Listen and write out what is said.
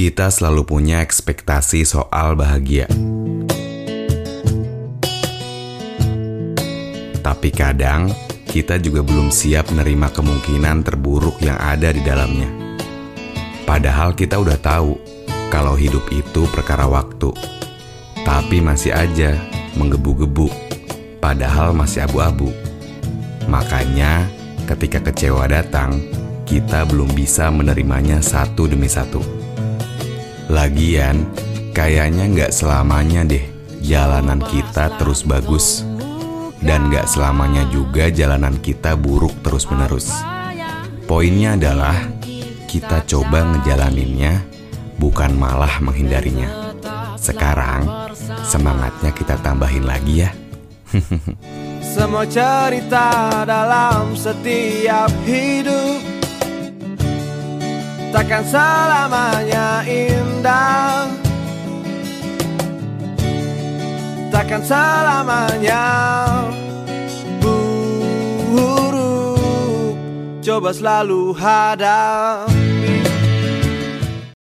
Kita selalu punya ekspektasi soal bahagia. Tapi kadang kita juga belum siap menerima kemungkinan terburuk yang ada di dalamnya. Padahal kita udah tahu kalau hidup itu perkara waktu. Tapi masih aja menggebu-gebu, padahal masih abu-abu. Makanya ketika kecewa datang, kita belum bisa menerimanya satu demi satu. Lagian, kayaknya nggak selamanya deh jalanan kita terus bagus. Dan nggak selamanya juga jalanan kita buruk terus-menerus. Poinnya adalah kita coba ngejalaninnya, bukan malah menghindarinya. Sekarang, semangatnya kita tambahin lagi ya. Semua cerita dalam setiap hidup Takkan selamanya indah. Takkan selamanya buruk. Coba selalu hadap